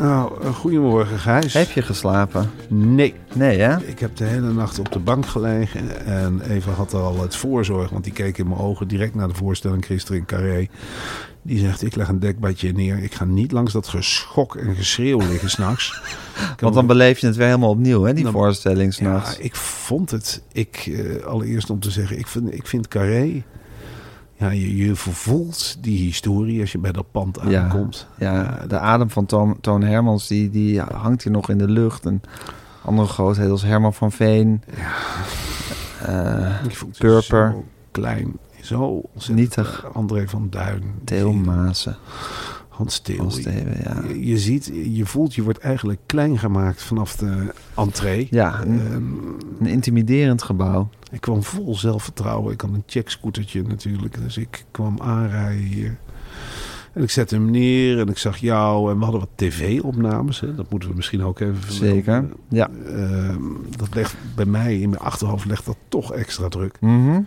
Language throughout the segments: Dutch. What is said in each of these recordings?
nou, eh, goedemorgen Gijs. Heb je geslapen? Nee. Nee hè? Ik heb de hele nacht op de bank gelegen en Eva had al het voorzorg, want die keek in mijn ogen direct naar de voorstelling gisteren in Carré. Die zegt, ik leg een dekbadje neer. Ik ga niet langs dat geschok en geschreeuw liggen s'nachts. Want dan beleef je het weer helemaal opnieuw hè, die voorstelling Ja, s'nachts. ik vond het. Ik, eh, allereerst om te zeggen, ik vind, ik vind Carré. Ja, je, je voelt die historie als je bij dat pand Ja, aankomt. Ja, de adem van Toon, Toon Hermans, die, die hangt hier nog in de lucht. En andere grootheden als Herman van Veen. Eh, vond het Purper. zo klein, zo ontzettend. Nietig. eh, André van Duin. Theo Maassen. Hans ja. Je, je ziet, je voelt, je wordt eigenlijk klein gemaakt vanaf de entree. Ja, een, Ehm, een intimiderend gebouw. ik kwam vol zelfvertrouwen. Ik had een checkscootertje natuurlijk. Dus ik kwam aanrijden hier. En ik zette hem neer en ik zag jou. En we hadden wat tv-opnames. Dat moeten we misschien ook even. Zeker. Ja. Ehm, dat legt bij mij in mijn achterhoofd legt dat toch extra druk. Mhm.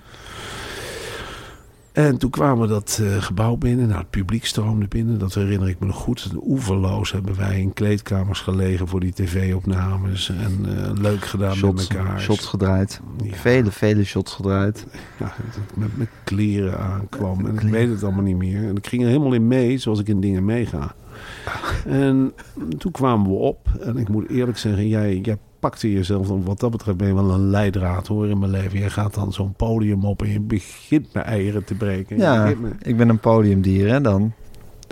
En toen kwamen we dat eh, gebouw binnen. Nou, het publiek stroomde binnen. Dat herinner ik me nog goed. Oeverloos hebben wij in kleedkamers gelegen voor die tv-opnames. En eh, leuk gedaan Shots, met elkaar. shots gedraaid. Ja. Vele, vele shots gedraaid. Ja, met mijn kleren aankwam. En ik weet het allemaal niet meer. En ik ging er helemaal in mee, zoals ik in dingen meega. En toen kwamen we op. En ik moet eerlijk zeggen, jij, jij pakte jezelf dan wat dat betreft ben je wel een leidraad hoor in mijn leven. Jij gaat dan zo'n podium op en je begint met eieren te breken. Je Ja, met- ik ben een podiumdier hè dan.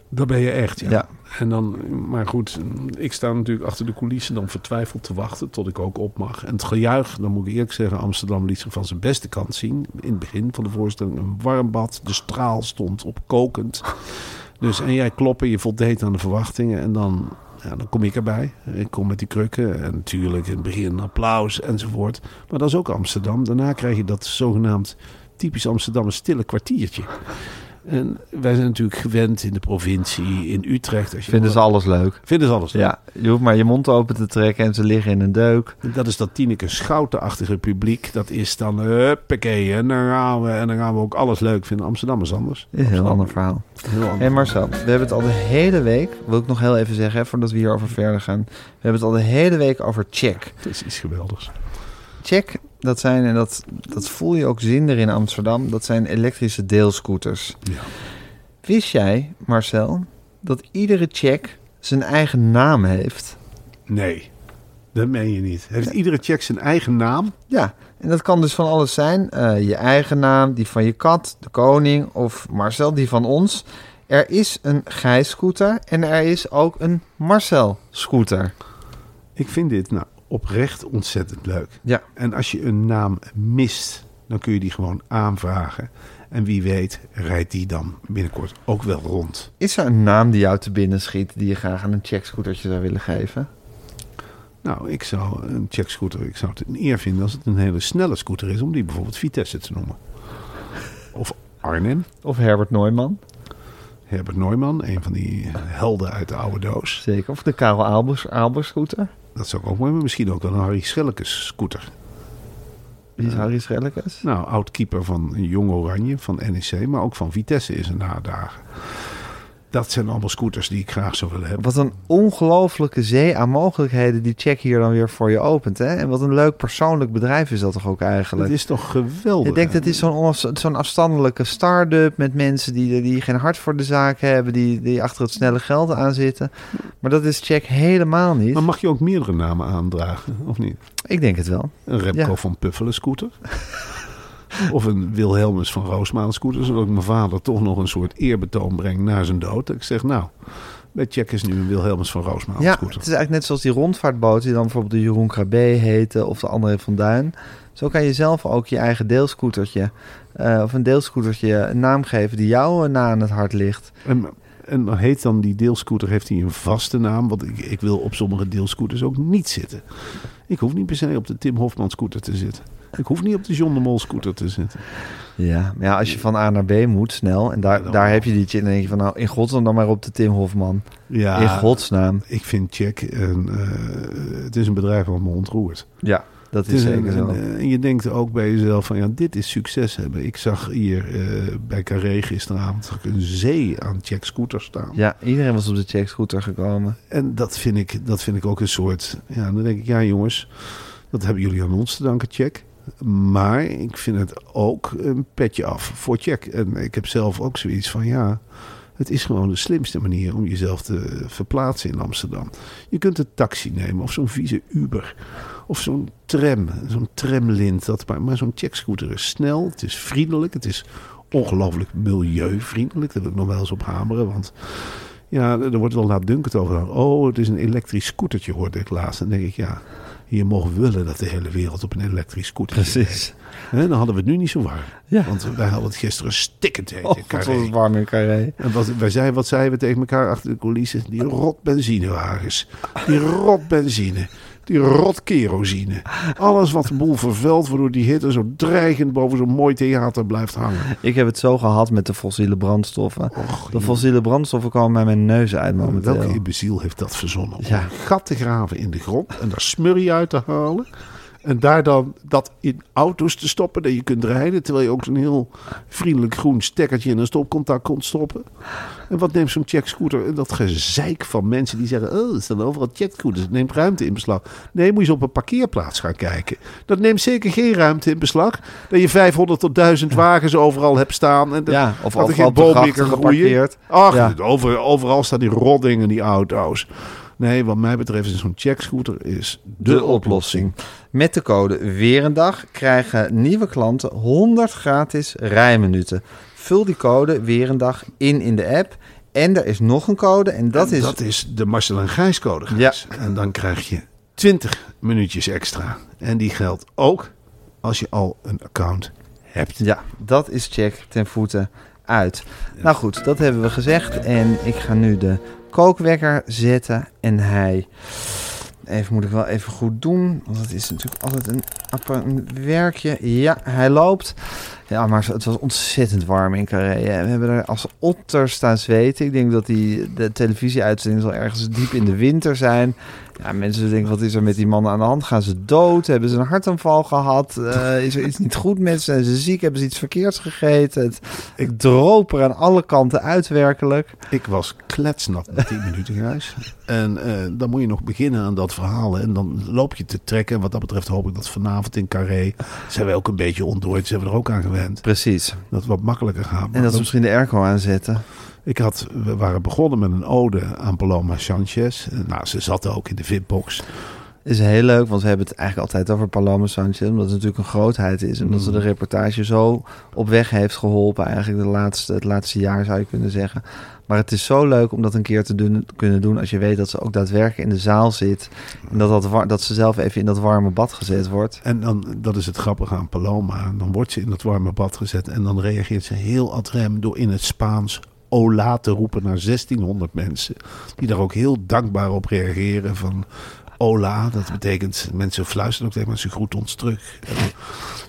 Dat ben je echt, ja. Ja. En dan, maar goed, ik sta natuurlijk achter de coulissen dan vertwijfeld te wachten tot ik ook op mag. En het gejuich, dan moet ik eerlijk zeggen, Amsterdam liet zich van zijn beste kant zien. In het begin van de voorstelling een warm bad, de straal stond op kokend. Dus en jij kloppen, je voldeed aan de verwachtingen en dan, ja, dan kom ik erbij. Ik kom met die krukken en natuurlijk in het begin applaus enzovoort. Maar dat is ook Amsterdam. Daarna krijg je dat zogenaamd typisch Amsterdam stille kwartiertje. En wij zijn natuurlijk gewend in de provincie, in Utrecht. Als je Vinden ze alles leuk. Vinden ze alles leuk. Ja, je hoeft maar je mond open te trekken en ze liggen in een deuk. Dat is dat Tineke Schouten-achtige publiek. Dat is dan, huppakee, en dan, gaan we, en dan gaan we ook alles leuk vinden. Amsterdam is anders. Is een heel ander verhaal. Heel anders. Hé Marcel, we hebben het al de hele week, wil ik nog heel even zeggen, hè, voordat we hierover verder gaan. We hebben het al de hele week over check. Dat is iets geweldigs. Check, dat zijn, en dat, dat voel je ook zinder in Amsterdam, dat zijn elektrische deelscooters. Ja. Wist jij, Marcel, dat iedere check zijn eigen naam heeft? Nee, dat meen je niet. Heeft iedere check zijn eigen naam? Ja, en dat kan dus van alles zijn. Eh, je eigen naam, die van je kat, de koning of Marcel, die van ons. Er is een Gijs-scooter en er is ook een Marcel-scooter. Ik vind dit nou oprecht ontzettend leuk. Ja. En als je een naam mist, dan kun je die gewoon aanvragen. En wie weet rijdt die dan binnenkort ook wel rond. Is er een naam die jou te binnen schiet die je graag aan een checkscootertje zou willen geven? Nou, ik zou een checkscooter, ik zou het een eer vinden als het een hele snelle scooter is om die bijvoorbeeld Vitesse te noemen. Of Arnhem, Of Herbert Neumann? Herbert Neumann, een van die helden uit de oude doos. Zeker. Of de Karel Albers, Albers scooter? Dat zou ik ook mooi, maar misschien ook wel een Harry Schellekes scooter. Wie is Harry Schellekes? Nou, oud-keeper van Jong Oranje, van NEC, maar ook van Vitesse in zijn nadagen. Dat zijn allemaal scooters die ik graag zou willen hebben. Wat een ongelofelijke zee aan mogelijkheden die Check hier dan weer voor je opent. Hè? En wat een leuk persoonlijk bedrijf is dat toch ook eigenlijk. Het is toch geweldig. Ik denk dat het is zo'n afstandelijke start-up met mensen die, die geen hart voor de zaak hebben, die, die achter het snelle geld aan zitten. Maar dat is Check helemaal niet. Maar mag je ook meerdere namen aandragen, of niet? Ik denk het wel. Een Remco Ja. van Puffelen scooter. of een Wilhelmus van Roosmaan scooter. Zodat ik mijn vader toch nog een soort eerbetoon breng na zijn dood. Ik zeg, nou, bij Check is nu een Wilhelmus van Roosmaan Ja, scooter. het is eigenlijk net zoals die rondvaartboot die dan bijvoorbeeld de Jeroen Krabbe heette of de André van Duin. Zo kan je zelf ook je eigen deelscootertje eh, of een deelscootertje een naam geven die jou na aan het hart ligt. En, en dan heet dan die deelscooter, heeft hij een vaste naam? Want ik, ik wil op sommige deelscooters ook niet zitten. Ik hoef niet per se op de Tim Hofman scooter te zitten. Ik hoef niet op de John de Mol scooter te zitten. Ja, maar ja, als je van A naar B moet snel en daar, Ja, daar heb je die en dan denk je van nou in godsnaam dan maar op de Tim Hofman. Ja, In godsnaam. ik vind Check, een, eh, het is een bedrijf wat me ontroert. Ja, dat is zeker een- zo. een- En je denkt ook bij jezelf van ja, dit is succes hebben. Ik zag hier eh, bij Carré gisteravond een zee aan check scooters staan. Ja, iedereen was op de check scooter gekomen. En dat vind, ik, dat vind ik ook een soort. Ja, dan denk ik, ja jongens, dat hebben jullie aan ons te danken, check. Maar ik vind het ook een petje af voor check. En ik heb zelf ook zoiets van ja. Het is gewoon de slimste manier om jezelf te verplaatsen in Amsterdam. Je kunt een taxi nemen of zo'n vieze Uber. Of zo'n tram, zo'n tramlint. Dat, maar maar zo'n checkscooter is snel, het is vriendelijk, het is ongelooflijk milieuvriendelijk. Daar wil ik nog wel eens op hameren. Want ja, er wordt wel laatdunkend over. Oh, het is een elektrisch scootertje, hoorde ik laatst. Dan denk ik, ja, hier mogen we willen dat de hele wereld op een elektrisch scootertje Precies. Hè, dan hadden we het nu niet zo warm. Ja. Want wij hadden het gisteren stikkend heet Oh, in Carré. was warm in Carré. En wat, wij zeiden, wat zeiden we tegen elkaar achter de coulissen? Die rot benzinewagens. Die rot benzine. Die rot kerosine. Alles wat de boel vervuilt, waardoor die hitte zo dreigend boven zo'n mooi theater blijft hangen. Ik heb het zo gehad met de fossiele brandstoffen. de fossiele brandstoffen komen bij mijn neus uit momenteel. Welke imbeciel heeft dat verzonnen? Om Ja. gat te graven in de grond en daar smurrie uit te halen. En daar dan dat in auto's te stoppen dat je kunt rijden. Terwijl je ook zo'n heel vriendelijk groen stekkertje in een stopcontact kon stoppen. En wat neemt zo'n checkscooter? Dat gezeik van mensen die zeggen... Oh, er staan overal checkscooters. Het neemt ruimte in beslag. Nee, moet je eens op een parkeerplaats gaan kijken. Dat neemt zeker geen ruimte in beslag. Dat je 500 tot 1000 wagens overal hebt staan. En dat, Ja, of er overal groeien. geparkeerd. Ach, Ja. over, overal staan die rotdingen, die auto's. Nee, wat mij betreft is zo'n checkscooter is de, de oplossing. Met de code Weer een Dag krijgen nieuwe klanten 100 gratis rijminuten. Vul die code Weer een Dag in in de app. En er is nog een code en dat En is... dat is de Marcel en Gijs code. Gijs. En dan krijg je 20 minuutjes extra. En die geldt ook als je al een account hebt. Ja, dat is check ten voeten uit. Nou goed, dat hebben we gezegd. En ik ga nu de kookwekker zetten. En hij... Even moet ik wel even goed doen. Want het is natuurlijk altijd een, appa- een werkje. Ja, hij loopt. Ja, maar het was ontzettend warm in Carré. We hebben er als otter staan zweten. Ik denk dat die, de televisieuitzending zal ergens diep in de winter zijn. Ja, mensen denken, wat is er met die mannen aan de hand? Gaan ze dood? Hebben ze een hartaanval gehad? Eh, is er iets niet goed met ze? Zijn ze ziek? Hebben ze iets verkeerds gegeten? Ik droop er aan alle kanten uit, werkelijk. Ik was kletsnat na 10 minuten, Gijs. En eh, dan moet je nog beginnen aan dat verhaal. En dan loop je te trekken. En wat dat betreft hoop ik dat vanavond in Carré... zijn we ook een beetje ontdooid. Zijn we er ook aan gewend. Precies. Dat het wat makkelijker gaat. En dat ze misschien de airco aanzetten. Ik had, we waren begonnen met een ode aan Paloma Sanchez. Nou, ze zat ook in de VIP-box. Is heel leuk, want we hebben het eigenlijk altijd over Paloma Sanchez. Omdat het natuurlijk een grootheid is. En dat Mm. ze de reportage zo op weg heeft geholpen. Eigenlijk de laatste, het laatste jaar zou je kunnen zeggen. Maar het is zo leuk om dat een keer te doen, kunnen doen. Als je weet dat ze ook daadwerkelijk in de zaal zit. En dat, dat, dat ze zelf even in dat warme bad gezet wordt. En dan, dat is het grappige aan Paloma. Dan wordt ze in dat warme bad gezet. En dan reageert ze heel ad rem door in het Spaans Ola te roepen naar 1600 mensen. Die daar ook heel dankbaar op reageren. Van Ola, dat betekent mensen fluisteren ook tegen ze groet ons terug.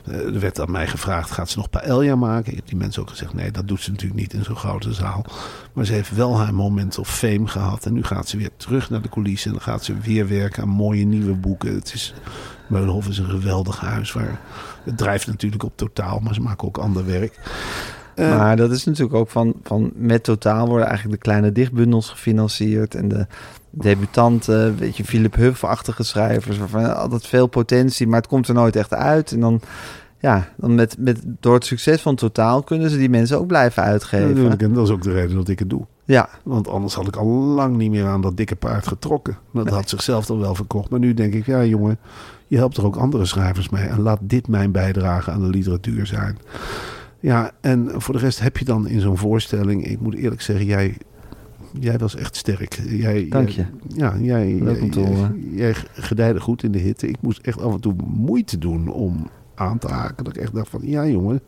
Eh, er werd aan mij gevraagd, gaat ze nog paella maken? Ik heb die mensen ook gezegd, nee, dat doet ze natuurlijk niet in zo'n grote zaal. Maar ze heeft wel haar moment of fame gehad. En nu gaat ze weer terug naar de coulissen. En dan gaat ze weer werken aan mooie nieuwe boeken. Het is Meulenhof is een geweldig huis. Waar, het drijft natuurlijk op totaal, maar ze maken ook ander werk. Eh, maar dat is natuurlijk ook van, van met totaal worden eigenlijk de kleine dichtbundels gefinancierd en de debutanten, weet je, Philip Huff-achtige schrijvers, waarvan altijd veel potentie, maar het komt er nooit echt uit. En dan, ja, dan met, met, door het succes van totaal kunnen ze die mensen ook blijven uitgeven. en dat is ook de reden dat ik het doe. Ja, Want anders had ik al lang niet meer aan dat dikke paard getrokken. Dat had zichzelf dan wel verkocht. Maar nu denk ik, ja jongen, je helpt er ook andere schrijvers mee. En laat dit mijn bijdrage aan de literatuur zijn. Ja, en voor de rest heb je dan in zo'n voorstelling... Ik moet eerlijk zeggen, jij, jij was echt sterk. Jij, Dank jij- je. ja, jij, Leuk om te jij, jij gedijde goed in de hitte. Ik moest echt af en toe moeite doen om aan te haken. Dat ik echt dacht van, ja jongen,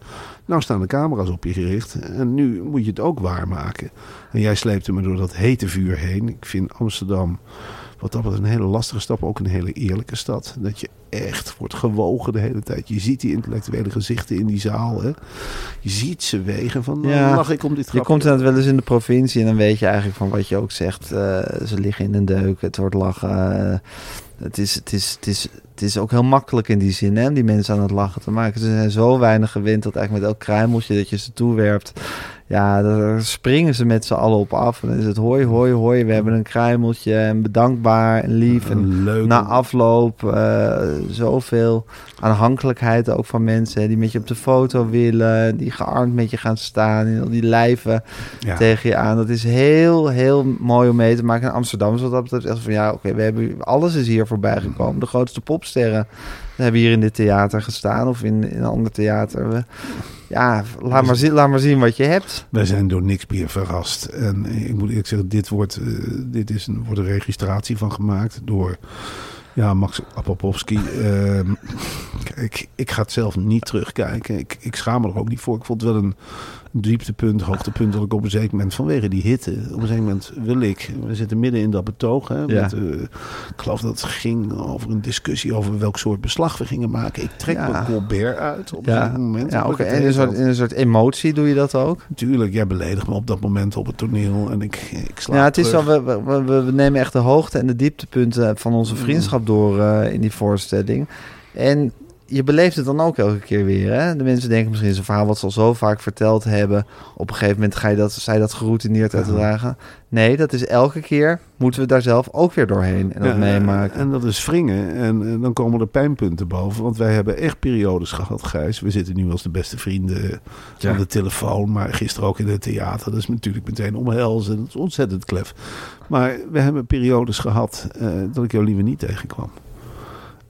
nou staan de camera's op je gericht. En nu moet je het ook waarmaken. En jij sleepte me door dat hete vuur heen. Ik vind Amsterdam, wat dat betreft, een hele lastige maar Ook een hele eerlijke stad. Dat je echt wordt gewogen de hele tijd. Je ziet die intellectuele gezichten in die zaal. Hè? Je ziet ze wegen van, Ja, ja, lach ik om dit je komt inderdaad wel eens in de provincie en dan weet je eigenlijk van wat je ook zegt. eh, ze liggen in een deuk, het wordt lachen. eh, het, is, het, is, het, is, het is ook heel makkelijk in die zin, hè, om die mensen aan het lachen te maken. Ze zijn zo weinig gewend dat eigenlijk met elk kruimeltje dat je ze toewerpt, ja, daar springen ze met z'n allen op af. En dan is het hoi, hoi, hoi, we hebben een kruimeltje en bedankbaar en lief. En leuk. na afloop eh, zoveel aanhankelijkheid ook van mensen die met je op de foto willen, die gearmd met je gaan staan en al die lijven ja. tegen je aan. Dat is heel, heel mooi om mee te maken. In Amsterdam is wat dat betreft echt van ja, oké, we hebben alles is hier voorbij gekomen. De grootste popsterren hebben hier in dit theater gestaan of in, in een ander theater. We- ja, laat maar, zien, laat maar zien wat je hebt. Wij zijn door niks meer verrast. En ik moet eerlijk zeggen, dit, wordt, eh, dit is een, wordt een registratie van gemaakt door ja, Max Apopowski. Ehm, ik, ik ga het zelf niet terugkijken. Ik, ik schaam me er ook niet voor. Ik vond het wel een dieptepunt, hoogtepunt dat ik op een zeker moment vanwege die hitte. Op een zeker moment wil ik. We zitten midden in dat betoog. Hè, Ja. met, eh, ik geloof dat het ging over een discussie over welk soort beslag we gingen maken. Ik trek Ja. mijn Colbert uit op Ja, moment. ja het in een, soort, in een soort emotie doe je dat ook. Tuurlijk, jij beledigt me op dat moment op het toneel en ik, ik sla Ja, het is wel, we, we, we- nemen echt de hoogte en de dieptepunten van onze vriendschap door eh, in die voorstelling. En je beleeft het dan ook elke keer weer. Hè? De mensen denken misschien is een verhaal wat ze al zo vaak verteld hebben. Op een gegeven moment ga je dat, zij dat geroutineerd uitdragen. Nee, dat is elke keer moeten we daar zelf ook weer doorheen en dat Ja, meemaken. En dat is wringen. En, dan komen er pijnpunten boven. Want wij hebben echt periodes gehad, Gijs. We zitten nu als de beste vrienden Ja. aan de telefoon. Maar gisteren ook in het theater. Dat is natuurlijk meteen omhelzen. Dat is ontzettend klef. Maar we hebben periodes gehad eh, dat ik jou liever niet tegenkwam.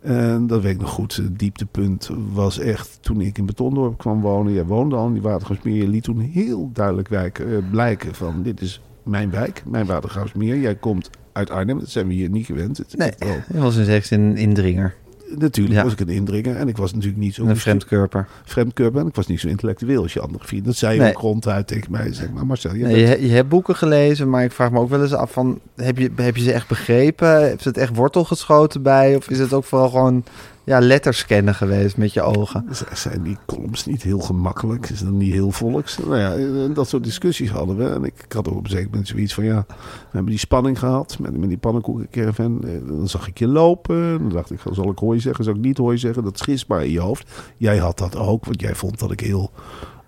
En dat weet ik nog goed. Het dieptepunt was echt toen ik in Betondorp kwam wonen. Jij woonde al in die Watergraafsmeer. Je liet toen heel duidelijk wijken, eh, blijken van dit is mijn wijk, mijn Watergraafsmeer. Jij komt uit Arnhem. Dat zijn we hier niet gewend. Het Nee, echt dat was een seks een indringer. Natuurlijk Ja. was ik een indringer. En ik was natuurlijk niet zo Een vreemdkörper. vreemdkörper. En ik was niet zo intellectueel als je andere vrienden. Dat zei je Nee. ook ronduit tegen mij. Zeg maar Marcel, je Nee, bent- je, je hebt boeken gelezen, maar ik vraag me ook wel eens af van... Heb je, heb je ze echt begrepen? Heeft het echt wortel geschoten bij? Of is het ook vooral gewoon ja, letterscannen geweest met je ogen? Zijn die columns niet heel gemakkelijk? Is dat niet heel volks? Nou ja, eh, dat soort discussies hadden we. En ik, ik had ook op een zeker moment zoiets van... ja, we hebben die spanning gehad met, met die pannenkoekencaravan. Eh, Dan zag ik je lopen. Dan dacht ik, zal ik hooi zeggen? Zal ik niet hooi zeggen? Dat schist maar in je hoofd. Jij had dat ook, want jij vond dat ik heel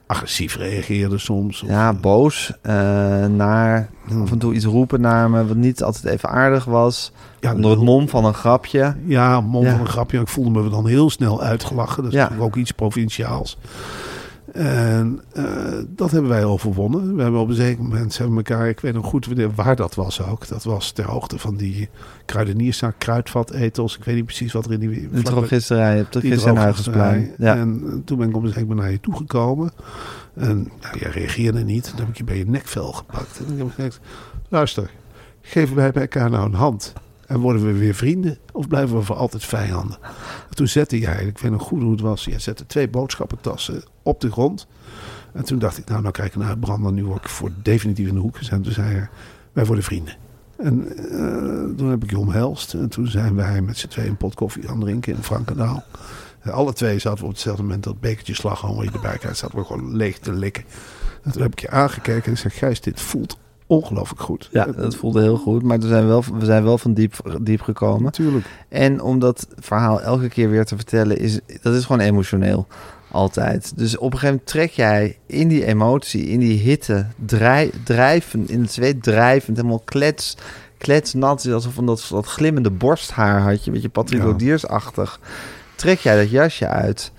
agressief reageerde soms. Of, Ja, eh, boos, eh, naar af en toe iets roepen naar me wat niet altijd even aardig was. ja, Onder het mom van een grapje. Ja, mom Ja. van een grapje. Ik voelde me dan heel snel uitgelachen. Dat is Ja. natuurlijk ook iets provinciaals. En eh, dat hebben wij overwonnen. We hebben op een zeker moment hebben we elkaar, ik weet nog goed waar dat was ook. Dat was ter hoogte van die kruidenierszaak, kruidvat, etels. Ik weet niet precies wat er in die... Vlakbij- drogisterij op de. Huygensplein. Ja. En eh, toen ben ik op een zeker moment naar je toegekomen. En nou, jij reageerde niet. Toen heb ik je bij je nekvel gepakt. En ik heb gezegd, luister, geven wij bij elkaar nou een hand? En worden we weer vrienden? Of blijven we voor altijd vijanden? En toen zette jij, ik weet nog goed hoe het was. Jij zette twee boodschappentassen op de grond. En toen dacht ik, nou, nou krijg ik uitbrander. Nu word ik voor definitief in de hoek gezet. Toen zei hij, wij worden vrienden. En eh, toen heb ik je omhelst. En toen zijn wij met z'n tweeën een pot koffie gaan drinken in Frankendaal. En alle twee zaten we op hetzelfde moment dat bekertje slagroom je erbij krijgt. Zaten we gewoon leeg te likken. En toen heb ik je aangekeken en ik zei, Gijs, dit voelt ongelooflijk goed. Ja, dat voelde heel goed. Maar we zijn wel, we zijn wel van diep, diep gekomen. Natuurlijk. En om dat verhaal elke keer weer te vertellen, is, dat is gewoon emotioneel. Altijd. Dus op een gegeven moment trek jij in die emotie, in die hitte, drijf, drijven, in het zweet drijvend, helemaal klets, kletsnat. Alsof van dat, dat glimmende borsthaar had je, een beetje Patrick Ja. Lodiersachtig. Trek jij dat jasje uit.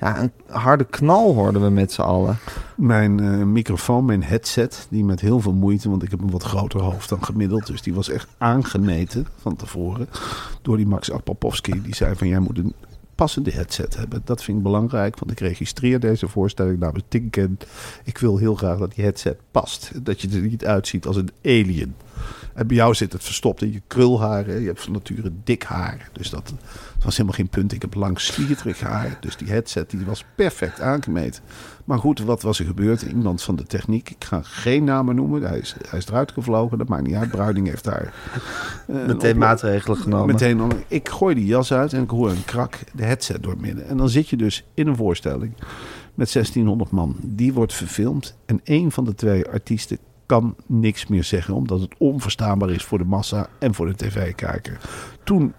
Ja, een harde knal hoorden we met z'n allen. Mijn eh, microfoon, mijn headset, die met heel veel moeite, want ik heb een wat groter hoofd dan gemiddeld, dus die was echt aangemeten van tevoren door die Max Apopowski. Die zei van jij moet een passende headset hebben. Dat vind ik belangrijk, want ik registreer deze voorstelling namens Tinken. Ik wil heel graag dat die headset past. Dat je er niet uitziet als een alien. En bij jou zit het verstopt in je krulharen. Je hebt van nature dik haar. Dus dat, dat was helemaal geen punt. Ik heb lang slierig haar. Dus die headset die was perfect aangemeten. Maar goed, wat was er gebeurd? Iemand van de techniek, ik ga geen namen noemen. Hij is, hij is eruit gevlogen. Dat maakt niet uit. Bruiding heeft daar... eh, een Meteen maatregelen genomen. Meteen, ik gooi die jas uit en ik hoor een krak, de headset doormidden. En dan zit je dus in een voorstelling met 1600 man. Die wordt verfilmd en één van de twee artiesten kan niks meer zeggen. Omdat het onverstaanbaar is voor de massa en voor de tv-kijker. Toen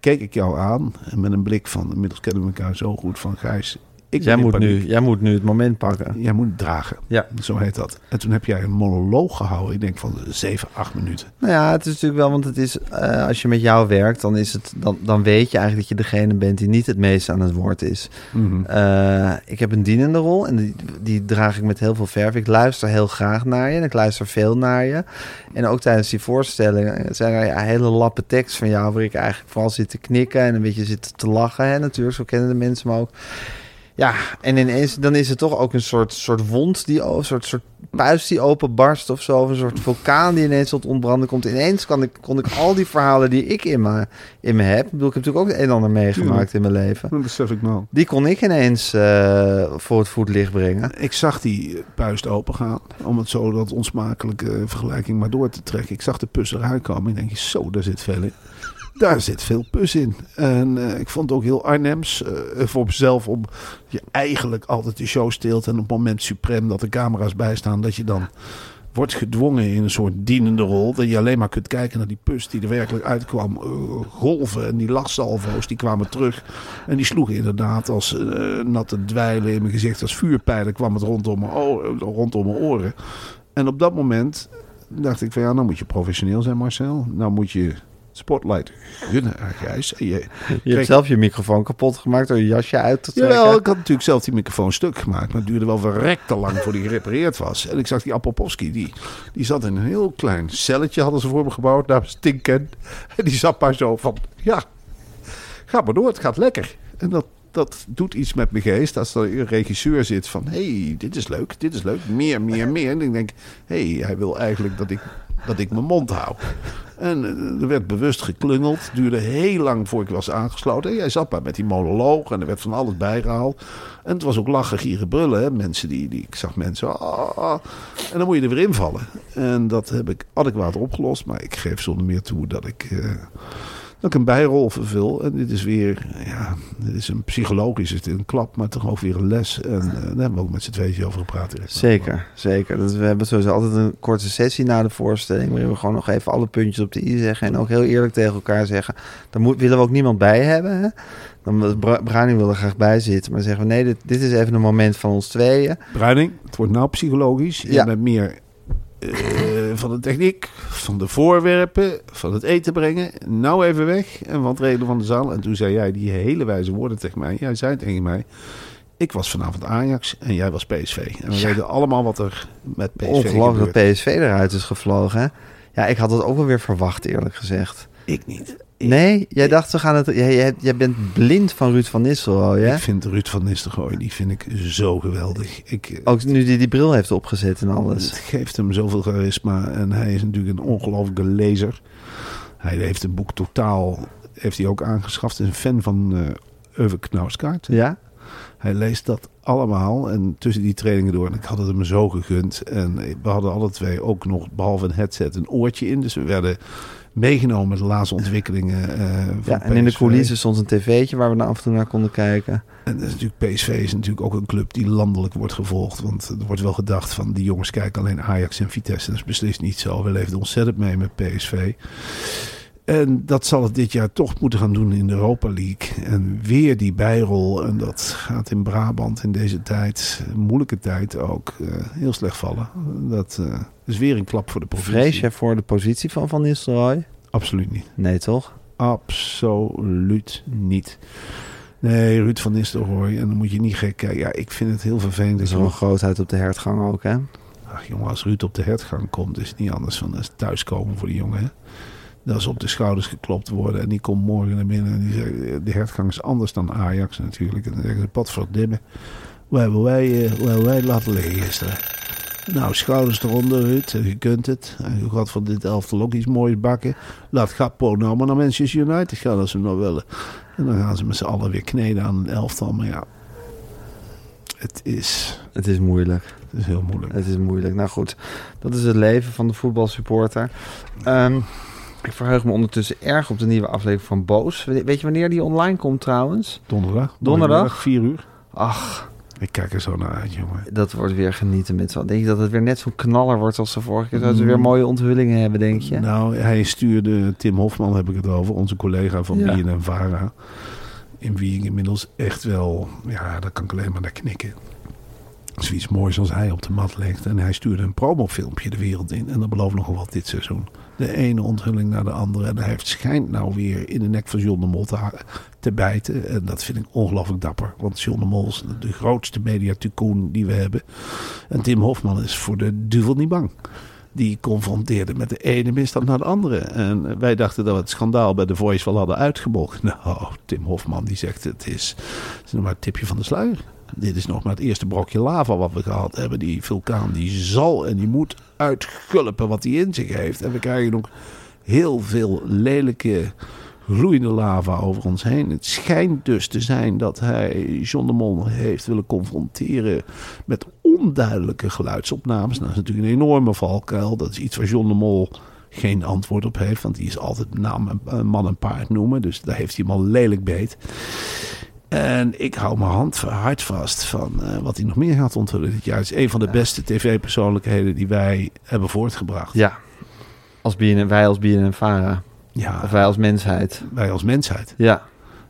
keek ik jou aan en met een blik van, inmiddels kennen we elkaar zo goed, van Gijs... Ik jij, moet nu, jij moet nu het moment pakken. Jij moet het dragen. Ja. Zo heet dat. En toen heb jij een monoloog gehouden. Ik denk van 7, 8 minuten. Nou ja, het is natuurlijk wel, want het is, eh, als je met jou werkt, dan, is het, dan, dan weet je eigenlijk dat je degene bent die niet het meest aan het woord is. Mhm. Eh, ik heb een dienende rol en die, die draag ik met heel veel verf. Ik luister heel graag naar je en ik luister veel naar je. En ook tijdens die voorstellingen zijn er ja, hele lappe tekst van jou, waar ik eigenlijk vooral zit te knikken en een beetje zit te lachen. Hè, natuurlijk, zo kennen de mensen me ook. Ja, en ineens dan is het toch ook een soort, soort wond, die, een soort, soort puist die openbarst of zo. Of een soort vulkaan die ineens tot ontbranden komt. Ineens kan ik, kon ik al die verhalen die ik in me, in me heb... Ik bedoel, ik heb natuurlijk ook het een en ander meegemaakt in mijn leven. Dat besef ik nou. Die kon ik ineens eh, voor het voetlicht brengen. Ik zag die puist open gaan. Om het zo dat onsmakelijke vergelijking maar door te trekken. Ik zag de pus eruit komen. Ik denk, zo, daar zit veel in. Daar zit veel pus in. En eh, ik vond het ook heel Arnhems eh, voor mezelf om je eigenlijk altijd de show stilt. En op het moment suprem dat de camera's bijstaan, dat je dan wordt gedwongen in een soort dienende rol. Dat je alleen maar kunt kijken naar die pus die er werkelijk uitkwam. Eh, golven en die lachsalvo's die kwamen terug. En die sloegen inderdaad als natte dweilen in mijn gezicht. Als vuurpijlen kwam het rondom mijn, o- rondom mijn oren. En op dat moment dacht ik van ja, nou moet je professioneel zijn Marcel. Nou moet je spotlight gunnen aan Gijs. En je, hebt zelf je microfoon kapot gemaakt door je jasje uit te trekken. Jawel, ik had natuurlijk zelf die microfoon stuk gemaakt. Maar het duurde wel verrekt te lang voordat die gerepareerd was. En ik zag die Apopowski, die, die zat in een heel klein celletje, hadden ze voor me gebouwd. Daar was Tinken. En die zat maar zo van, ja, ga maar door, het gaat lekker. En dat, dat doet iets met mijn geest. Als er een regisseur zit van, hé, hey, dit is leuk, dit is leuk. Meer, meer, meer. En ik denk, hé, hey, hij wil eigenlijk dat ik, dat ik mijn mond hou. En eh, er werd bewust geklungeld. Duurde heel lang voor ik was aangesloten. En jij zat maar met die monoloog en er werd van alles bijgehaald. En het was ook lachen, gieren, brullen. Mensen die, die, ik zag mensen. ah, ah. En dan moet je er weer invallen. En dat heb ik adequaat opgelost. Maar ik geef zonder meer toe dat ik, eh, dat ik een bijrol vervul. En dit is weer, ja, dit is een psychologisch, is dit een klap, maar toch ook weer een les. En eh, daar hebben we ook met z'n tweeën over gepraat. direct. Zeker, zeker. Dat we hebben sowieso altijd een korte sessie na de voorstelling... waarin we gewoon nog even alle puntjes op de i zeggen... en ook heel eerlijk tegen elkaar zeggen... daar moet, willen we ook niemand bij hebben. Hè? Dan Bruining wil er graag bij zitten. Maar zeggen we, nee, dit, dit is even een moment van ons tweeën. Bruining, het wordt nou psychologisch. Je Ja. bent meer eh, van de techniek, van de voorwerpen, van het eten brengen. Nou even weg en wat reden van de zaal. En toen zei jij die hele wijze woorden tegen mij. Jij zei tegen mij, ik was vanavond Ajax en jij was PSV. En we Ja. weten allemaal wat er met PSV Ongelooflijk dat PSV eruit is gevlogen. Hè? Ja, ik had het ook wel weer verwacht, eerlijk gezegd. Ik niet. Nee, jij dacht, we gaan het... Jij, bent blind van Ruud van Nistelrooy, hè? Ik vind Ruud van Nistelrooy, die vind ik zo geweldig. Ik, eh, Ook nu die die bril heeft opgezet en alles. Het geeft hem zoveel charisma en hij is natuurlijk een ongelooflijke lezer. Hij heeft een boek totaal, heeft hij ook aangeschaft. Hij is een fan van eh Uwe Knauskaart. Ja? Hij leest dat allemaal en tussen die trainingen door. En ik had het hem zo gegund. En we hadden alle twee ook nog, behalve een headset, een oortje in. Dus we werden meegenomen de laatste ontwikkelingen. eh, van Ja, en in de coulissen stond een tv'tje waar we dan af en toe naar konden kijken. En dat is natuurlijk, PSV is natuurlijk ook een club die landelijk wordt gevolgd. Want er wordt wel gedacht van die jongens kijken alleen Ajax en Vitesse. Dat is beslist niet zo. We leven ontzettend mee met PSV. En dat zal het dit jaar toch moeten gaan doen in de Europa League. En weer die bijrol. En dat gaat in Brabant in deze tijd, moeilijke tijd ook, eh, heel slecht vallen. Dat eh, is weer een klap voor de provincie. Vrees jij voor de positie van Van Nistelrooy? Absoluut niet. Nee, toch? Absoluut niet. Nee, Ruud van Nistelrooy. En dan moet je niet gek kijken. Ja, ik vind het heel vervelend. Dat is wel je een grootheid op de hertgang ook, hè? Ach jongen, als Ruud op de hertgang komt, is het niet anders dan thuiskomen voor die jongen. Hè? Dat is op de schouders geklopt worden. En die komt morgen naar binnen. En die zegt, de hertgang is anders dan Ajax natuurlijk. En dan zeggen ze, pat voor dimmen. Waar hebben wij, eh, waar hebben wij laten liggen gisteren? Nou, schouders eronder, Ruud. Je kunt het. En je gaat van dit elftal ook iets moois bakken. Laat Gappo nou maar naar Manchester United gaan als ze hem nog willen. En dan gaan ze met z'n allen weer kneden aan een elftal. Maar ja, het is, Het is moeilijk. het is heel moeilijk. Het is moeilijk. Nou goed, dat is het leven van de voetbalsupporter. Ehm, ik verheug me ondertussen erg op de nieuwe aflevering van Boos. We- Weet je wanneer die online komt trouwens? Donderdag. Donderdag? 4 uur. Ach, Ik kijk er zo naar uit, jongen. dat wordt weer genieten met zo. Denk je dat het weer net zo'n knaller wordt als de vorige keer? Dat ze Mm. weer mooie onthullingen hebben, denk je? Nou, hij stuurde, Tim Hofman heb ik het over, onze collega van Ja. BNN Vara. In wie ik inmiddels echt wel, ja, daar kan ik alleen maar naar knikken. Zoiets moois als hij op de mat legt. En hij stuurde een promofilmpje de wereld in. En dat belooft nogal wat dit seizoen. De ene onthulling naar de andere. En hij schijnt nou weer in de nek van John de Mol te, bijten. En dat vind ik ongelooflijk dapper. Want John de Mol is de grootste mediatycoon die we hebben. En Tim Hofman is voor de duivel niet bang. Die confronteerde met de ene misstand naar de andere. En wij dachten dat we het schandaal bij The Voice wel hadden uitgemogen. Nou, Tim Hofman die zegt het is, het is nog maar het tipje van de sluier. Dit is nog maar het eerste brokje lava wat we gehad hebben. Die vulkaan die zal en die moet uitgulpen wat hij in zich heeft. En we krijgen nog heel veel lelijke gloeiende lava over ons heen. Het schijnt dus te zijn dat hij John de Mol heeft willen confronteren met onduidelijke geluidsopnames. Nou, dat is natuurlijk een enorme valkuil. Dat is iets waar John de Mol geen antwoord op heeft. Want die is altijd naam en man en paard noemen. Dus daar heeft hij hem al lelijk beet. En ik hou mijn hand hard vast van eh, wat hij nog meer gaat onthullen dit jaar. Het is een van de beste tv-persoonlijkheden die wij hebben voortgebracht. Ja. Als BNN, wij als BNN Vara. Ja, Of wij als mensheid. wij als mensheid. Ja.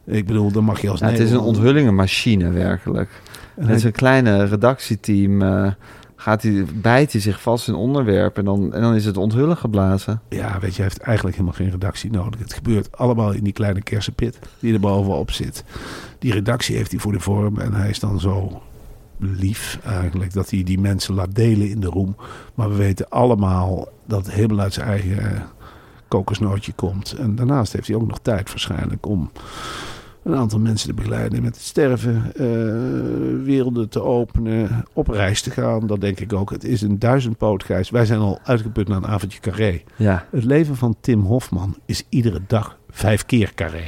Ik bedoel, dan mag je als Ja, het is een onthullingenmachine werkelijk. En Met hij- zijn kleine redactieteam eh, gaat hij, bijt hij zich vast in onderwerp en dan, en dan is het onthullen geblazen. Ja, weet je, hij heeft eigenlijk helemaal geen redactie nodig. Het gebeurt allemaal in die kleine kersenpit die er bovenop zit. Die redactie heeft hij voor de vorm en hij is dan zo lief eigenlijk dat hij die mensen laat delen in de roem. Maar we weten allemaal dat het helemaal uit zijn eigen kokosnootje komt. En daarnaast heeft hij ook nog tijd waarschijnlijk om een aantal mensen te begeleiden met het sterven, eh, werelden te openen, op reis te gaan. Dat denk ik ook. Het is een duizendpootgijs. Wij zijn al uitgeput naar een avondje carré. Ja, Het leven van Tim Hofman is iedere dag vijf keer carré.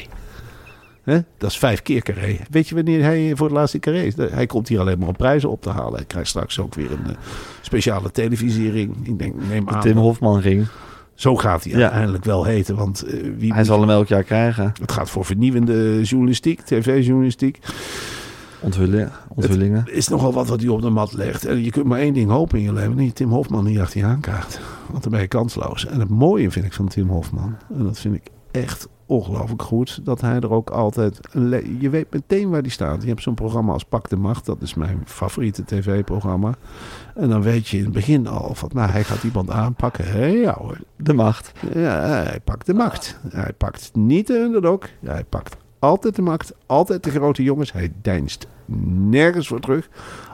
Hè? Dat is vijf keer carré. Weet je wanneer hij voor het laatste carré is? Hij komt hier alleen maar om prijzen op te halen. Hij krijgt straks ook weer een eh, speciale televisiering. Ik denk, neem de aan. Tim Hofman ring. Zo gaat hij Ja. uiteindelijk wel heten. Want eh, wie Hij zal hem elk jaar krijgen. het gaat voor vernieuwende journalistiek, tv-journalistiek. Onthullen, onthullingen. is nogal wat wat hij op de mat legt. En je kunt maar één ding hopen in je leven. Dat je Tim Hofman niet achter je aankaart. Want dan ben je kansloos. En het mooie vind ik van Tim Hofman. En dat vind ik echt ongelooflijk goed. Dat hij er ook altijd... Je weet meteen waar hij staat. Je hebt zo'n programma als Pak de Macht. Dat is mijn favoriete tv-programma. En dan weet je in het begin al van... Nou, hij gaat iemand aanpakken. Hé, ja hoor. De macht. Ja, hij pakt de macht. Hij pakt niet de underdog. Hij pakt altijd de macht. Altijd de grote jongens. Hij deinst nergens voor terug.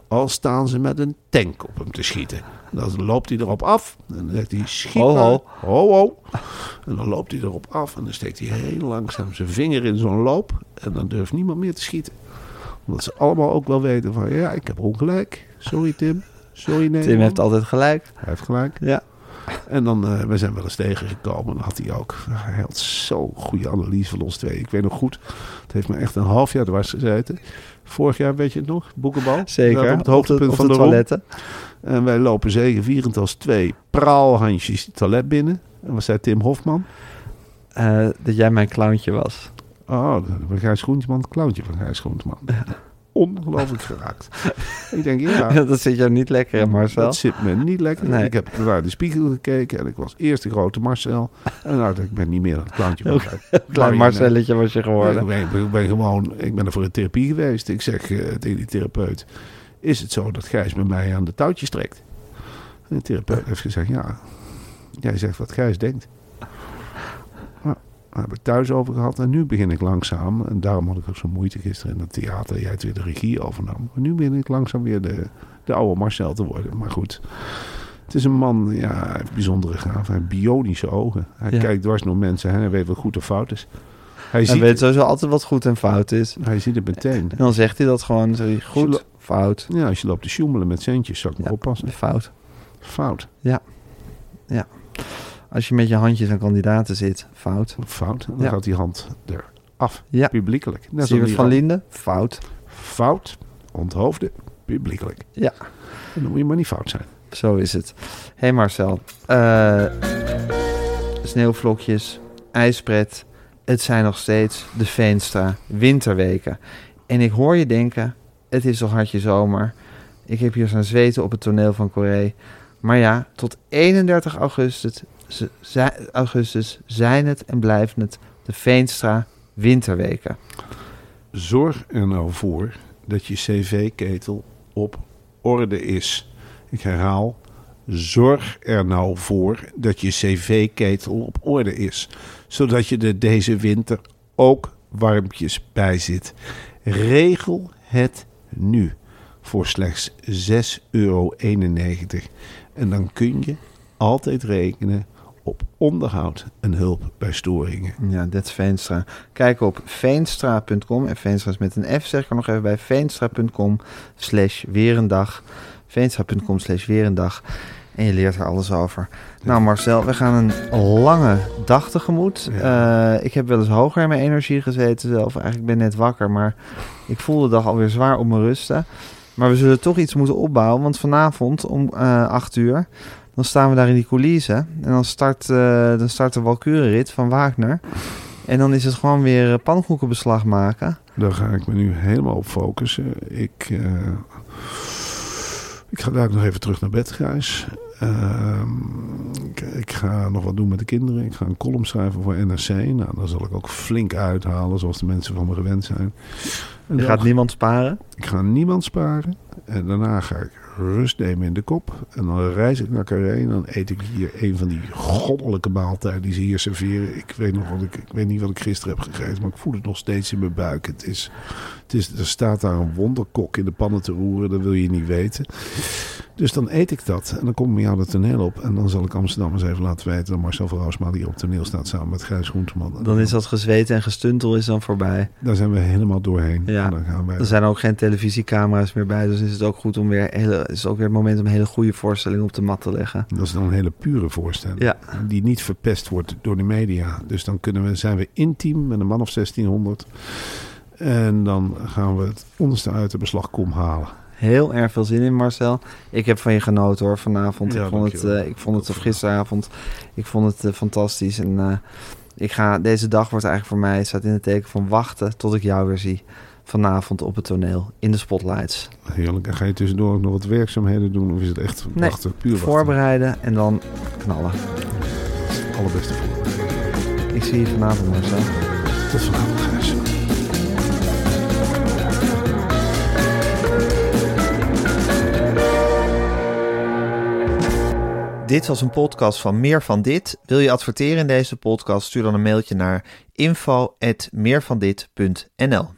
Al staan ze met een tank op hem te schieten. Dan loopt hij erop af. En dan zegt hij, schiet Ho, ho. Ho, ho. En dan loopt hij erop af. En dan steekt hij heel langzaam zijn vinger in zo'n loop. En dan durft niemand meer te schieten. Omdat ze allemaal ook wel weten van... Ja, ik heb ongelijk. Sorry Tim. Sorry nee. Tim heeft altijd gelijk. Hij heeft gelijk. Ja. En dan, eh, we zijn wel eens tegengekomen. Dan had hij ook, hij had zo'n goede analyse van ons twee. Ik weet nog goed, het heeft me echt een half jaar dwars gezeten. Vorig jaar, weet je het nog, boekenbal. Zeker. Op het hoogtepunt op van de, de rom. toiletten. En wij lopen zegevierend als twee praalhandjes het toilet binnen. En wat zei Tim Hofman? eh, dat jij mijn clowntje was. Oh, van Gijs Groenteman, het clowntje van Gijs Groenteman. Ongelooflijk geraakt. ik denk, ja, dat zit jou niet lekker, hè, Marcel? dat zit me niet lekker. Nee. Ik heb naar de spiegel gekeken en ik was eerst de grote Marcel. En nou, ik ben niet meer clowntje van Gijs. Klein Marcel. Marcelletje was je Ik geworden. ben, ik ben gewoon, ik ben er voor een therapie geweest. Ik zeg eh, tegen die therapeut, is het zo dat Gijs met mij aan de touwtjes trekt? En de therapeut heeft gezegd, ja, jij zegt wat Gijs denkt. Daar heb ik thuis over gehad en nu begin ik langzaam, en daarom had ik ook zo'n moeite gisteren in het theater, jij het weer de regie overnam. Maar nu begin ik langzaam weer de, de oude Marcel te worden. Maar goed, het is een man, ja, hij heeft bijzondere gaven, hij heeft bionische ogen. Hij Ja. kijkt dwars door mensen, hè, hij weet wat goed of fout is. Hij Hij ziet, weet sowieso altijd wat goed en fout is. hij ziet het meteen. En dan zegt hij dat gewoon. Hij, goed, fout, Ja, als je loopt te sjoemelen met centjes, zou ik maar Ja. oppassen. fout. Fout. Als je met je handjes aan kandidaten zit, fout. Fout. Dan Ja. gaat die hand eraf. Ja. Publiekelijk. Net Siewert die van. Linden, fout. Fout. Onthoofden. Publiekelijk. Ja. En dan moet je maar niet fout zijn. Zo is het. Hé hey Marcel, eh, sneeuwvlokjes, ijspret. Het zijn nog steeds de Veenstra winterweken. En ik hoor je denken, het is toch hartje zomer. Ik heb hier zo'n zweten op het toneel van Corée. Maar ja, tot 31 augustus, augustus zijn het en blijven het de Veenstra winterweken. Zorg er nou voor dat je cv-ketel op orde is. Ik herhaal. Zorg er nou voor dat je cv-ketel op orde is. Zodat je er deze winter ook warmpjes bij zit. Regel het nu voor slechts 6,91 euro. En dan kun je altijd rekenen op onderhoud en hulp bij storingen. Ja, dat is Veenstra. Kijk op veenstra.com. En Veenstra is met een F, zeg ik er nog even bij. Veenstra.com slash weer een dag. Veenstra.com slash weer een dag. En je leert er alles over. Nou Marcel, we gaan een lange dag tegemoet. Eh, ik heb wel eens hoger in mijn energie gezeten zelf. Eigenlijk ben ik net wakker, maar ik voel de dag alweer zwaar op mijn rusten. Maar we zullen toch iets moeten opbouwen. Want vanavond om eh 8 uur, dan staan we daar in die coulissen. En dan start, eh, dan start de Walkürenrit van Wagner. En dan is het gewoon weer eh, pannenkoekenbeslag maken. Daar ga ik me nu helemaal op focussen. Ik, eh, ik ga daar nog even terug naar bed, Gijs. Ehm, ik, ik ga nog wat doen met de kinderen. Ik ga een column schrijven voor NRC. Nou, dan zal ik ook flink uithalen, zoals de mensen van me gewend zijn. En Je dan- gaat niemand sparen. Ik ga niemand sparen. En daarna ga ik rust nemen in de kop. En dan reis ik naar Carré. En dan eet ik hier een van die goddelijke maaltijden die ze hier serveren. Ik weet, nog wat ik, ik weet niet wat ik gisteren heb gegeten. Maar ik voel het nog steeds in mijn buik. Het is, het is, er staat daar een wonderkok in de pannen te roeren. Dat wil je niet weten. Dus dan eet ik dat. En dan kom ik met jou het toneel op. En dan zal ik Amsterdam eens even laten weten dat Marcel van Roosmaal hier op toneel staat samen met Gijs Groenteman. En Dan is dat gezweten en gestuntel is dan voorbij. Daar zijn we helemaal doorheen. Ja. En dan gaan wij Er zijn ook geen televisiecamera's meer bij. Dus is het ook goed om weer hele, is ook weer het moment om een hele goede voorstelling op de mat te leggen. Dat is dan een hele pure voorstelling. Ja. Die niet verpest wordt door de media. Dus dan kunnen we, zijn we intiem met een man of 1600. En dan gaan we het onderste uit de beslagkom halen. Heel erg veel zin in, Marcel. Ik heb van je genoten hoor vanavond. Ja, ik, vond het, eh, ik vond het, of gisteravond, ik vond het eh, fantastisch. En eh, ik ga, deze dag wordt eigenlijk voor mij, staat in het teken van wachten tot ik jou weer zie. Vanavond op het toneel, in de spotlights. Heerlijk. En ga je tussendoor ook nog wat werkzaamheden doen? Of is het echt Nee, wachten, puur wachten? Voorbereiden en dan knallen. Het allerbeste voor. Ik zie je vanavond, Marcel. Tot vanavond, Gijs. Dit was een podcast van Meer van Dit. Wil je adverteren in deze podcast? Stuur dan een mailtje naar info@meervandit.nl.